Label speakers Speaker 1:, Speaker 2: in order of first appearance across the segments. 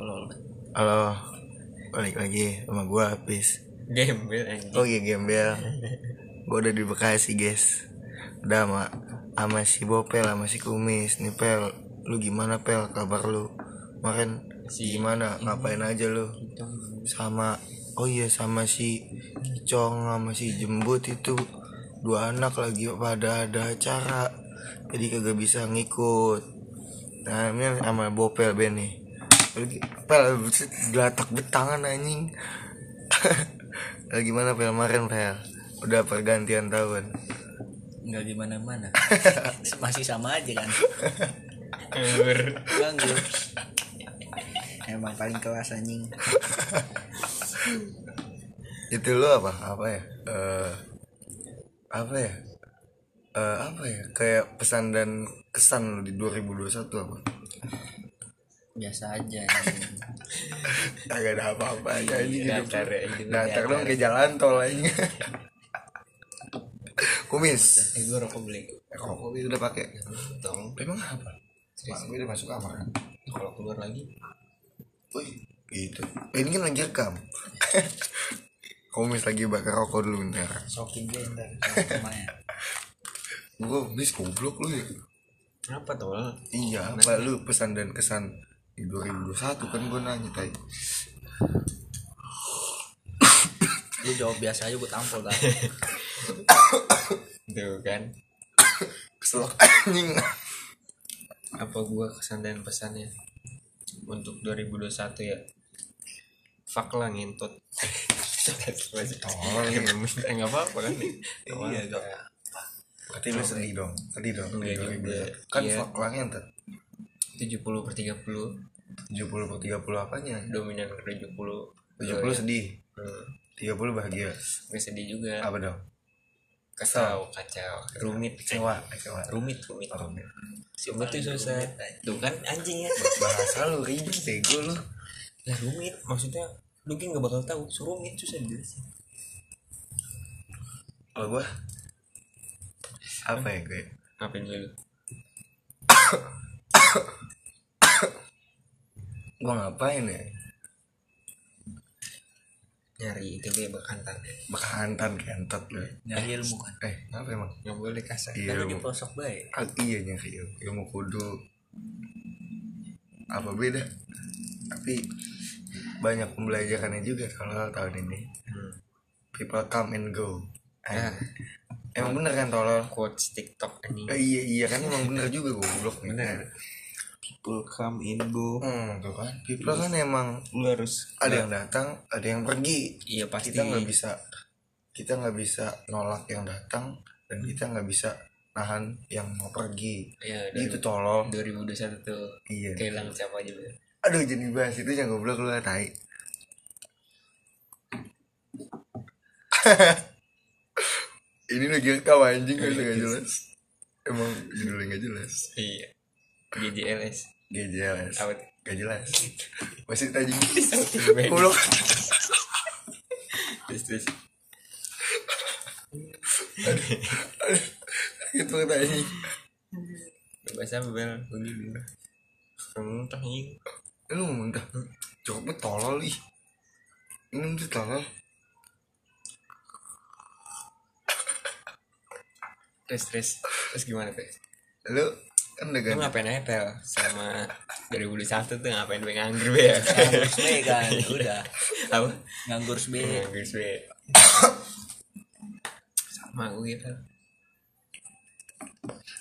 Speaker 1: tolol
Speaker 2: Halo, balik lagi sama gua habis.
Speaker 1: gembel anjing
Speaker 2: Oh iya gembel. Gua udah di Bekasi guys. Udah sama sama si Bopel sama si Kumis. Nih Pel, lu gimana Pel kabar lu? Kemarin
Speaker 1: Si-
Speaker 2: gimana? Ngapain aja lu? Sama Oh iya sama si Kicong sama si Jembut itu dua anak lagi pada ada acara jadi kagak bisa ngikut nah ini sama Bopel Ben nih Lagi- Pel gelatak betangan anjing. Lagi gimana Pel? Kemarin Pel. Udah pergantian tahun.
Speaker 1: Nggak gimana mana masih sama aja kan?
Speaker 3: Nganggur.
Speaker 1: emang paling kelas anjing.
Speaker 2: Itu lo apa? Apa ya? Eh apa ya? Eh apa ya? Kayak pesan dan kesan lo di 2021 apa
Speaker 1: biasa aja.
Speaker 2: Kagak ada apa-apa aja anjing hidup
Speaker 3: Datar
Speaker 2: Datar
Speaker 3: datar.
Speaker 2: dong kayak jalan tol anjing Kumis
Speaker 3: Eh gue rokok beli.
Speaker 2: Eh, Rokok itu udah pakai
Speaker 3: Dong.
Speaker 2: Emang apa? Mak gue udah masuk kamar kan?
Speaker 3: Kalau keluar lagi.
Speaker 2: Wih, gitu. Eh, ini kan lagi rekam. Komis lagi bakar rokok dulu bentar.
Speaker 1: sokin gue ntar rumahnya
Speaker 2: Gue mis goblok lu ya.
Speaker 3: Apa tol?
Speaker 2: Iya, apa lu pesan dan kesan di 2021 kan gue nanya tadi.
Speaker 1: lu jawab biasa aja gue tampol tadi
Speaker 3: Tuh kan.
Speaker 2: Keselak anjing.
Speaker 3: Apa gua kesan dan pesannya untuk 2021 ya? Fuck lah ngentot.
Speaker 2: Tolong
Speaker 3: Enggak enggak apa-apa kan?
Speaker 1: Iya,
Speaker 3: enggak.
Speaker 2: Berarti lu sedih dong. Sedih dong. 2021. Kan
Speaker 3: Iya.
Speaker 2: fuck langit tuh.
Speaker 3: 70 per 30
Speaker 2: 70 per 30 apanya?
Speaker 3: dominan ke 70
Speaker 2: 70 sedih.
Speaker 3: hmm.
Speaker 2: 30 bahagia.
Speaker 3: Gue sedih juga
Speaker 2: Apa dong?
Speaker 3: kacau kacau rumit
Speaker 2: Kecewa, kecewa.
Speaker 3: rumit rumit
Speaker 2: Oh, rumit.
Speaker 3: rumit tuh susah tuh kan anjing ya
Speaker 2: Bahasa lu ribet bego lu.
Speaker 3: lah rumit maksudnya lu kan nggak bakal tahu so rumit susah dijelasin
Speaker 2: Kalau gua apa ya gue?
Speaker 3: ngapain dulu
Speaker 2: Gua ngapain ya?
Speaker 3: nyari itu gue bekantan
Speaker 2: Bekantan kentot lu.
Speaker 1: nyari ilmu kan
Speaker 2: Eh, apa emang?
Speaker 3: nggak boleh kasar
Speaker 2: Iya,
Speaker 1: kan lu di
Speaker 2: ilmu.
Speaker 1: pelosok baik
Speaker 2: Ah, iya nyari ilmu. ilmu kudu apa beda? Tapi banyak pembelajarannya juga kalau tahun ini.
Speaker 3: hmm.
Speaker 2: People come and go. Eh,
Speaker 3: Ah.
Speaker 2: Emang bener kan tolol?
Speaker 3: quotes tiktok anjing
Speaker 2: Eh, iya iya kan emang bener juga goblok nih.
Speaker 3: Bener. People come in go
Speaker 2: Hmm, tuh kan. People kan emang
Speaker 3: lu harus
Speaker 2: ada yang datang, ada yang pergi.
Speaker 3: iya pasti
Speaker 2: Kita nggak bisa kita nggak bisa nolak yang datang dan kita nggak bisa nahan yang mau pergi.
Speaker 3: ya
Speaker 2: Itu tolol.
Speaker 3: 2021 tuh
Speaker 2: Iya.
Speaker 3: kehilangan siapa aja bener
Speaker 2: Aduh jadi bahas itu yang goblok lu tai. Ini lagi rekam anjing gak gak jelas. Emang judulnya gak jelas.
Speaker 3: iya GJLS
Speaker 2: GJLS.
Speaker 3: apa tuh?
Speaker 2: Gak jelas. Masih
Speaker 3: Tiba-tiba.
Speaker 2: goblok.
Speaker 3: terus terus
Speaker 2: Itu tadi.
Speaker 3: bahasa bel bunyi kamu entah anjing
Speaker 2: Eh, Lu dah. Cokopnya tolol ih. Ini tuh tolol.
Speaker 3: terus terus terus gimana tuh
Speaker 2: Lu kan udah
Speaker 3: lu
Speaker 2: ganti.
Speaker 3: ngapain aja pel sama 2021 tuh ngapain gue nganggur be? Ya
Speaker 1: nganggur be kan? Udah.
Speaker 3: Apa?
Speaker 1: Nganggur be
Speaker 3: nganggur be sama gue gitu.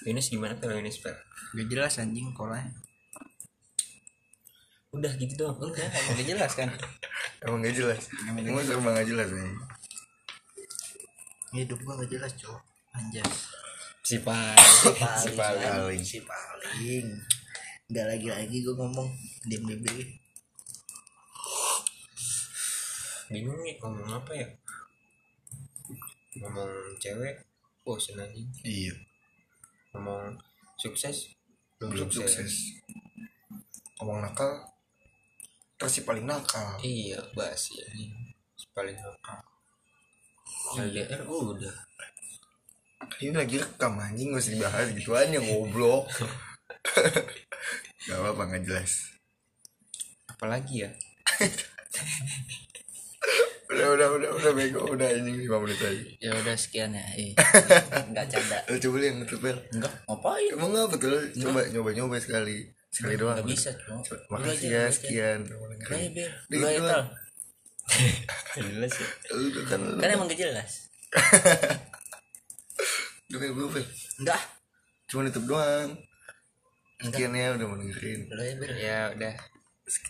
Speaker 3: Yunus gimana tuh Yunus pel
Speaker 1: gak jelas anjing kolanya.
Speaker 3: Udah gitu doang.
Speaker 1: Udah emang gak jelas kan?
Speaker 2: Emang gak jelas.
Speaker 1: Emang
Speaker 2: gak jelas. nih.
Speaker 1: hidup gua gak jelas cowok. Anjas
Speaker 3: si paling
Speaker 1: si
Speaker 3: si
Speaker 1: paling si paling nggak lagi lagi gue ngomong diem bebe
Speaker 3: bingung nih ngomong apa ya? Ngomong cewek bosen aja
Speaker 2: Iya.
Speaker 3: ngomong sukses
Speaker 2: Belum sukses. Ngomong nakal. Terus si paling nakal.
Speaker 3: iya basi ya paling nakal. LDR udah
Speaker 2: Ini lagi rekam anjing gak usah dibahas gituan ya goblok. gak apa-apa gak jelas.
Speaker 3: apalagi ya?
Speaker 2: Udah udah udah udah bego udah ini lima menit aja
Speaker 1: ya udah sekian ya. Eh. nggak canda.
Speaker 2: Lu coba yang nutup bel
Speaker 1: enggak ngapain?
Speaker 2: Emang tuh Lu coba nyoba nyoba sekali sekali doang.
Speaker 1: nggak bisa cuma.
Speaker 2: Makasih ya sekian. Dikit
Speaker 1: lu aja.
Speaker 2: Doang.
Speaker 1: tal.
Speaker 3: Jelas ya.
Speaker 2: Kan
Speaker 1: kan emang gak jelas
Speaker 2: kayak gue bel
Speaker 1: enggak.
Speaker 2: Cuma nutup doang. Sekian ya udah mau dengerin.
Speaker 1: Aja ber.
Speaker 3: Ya udah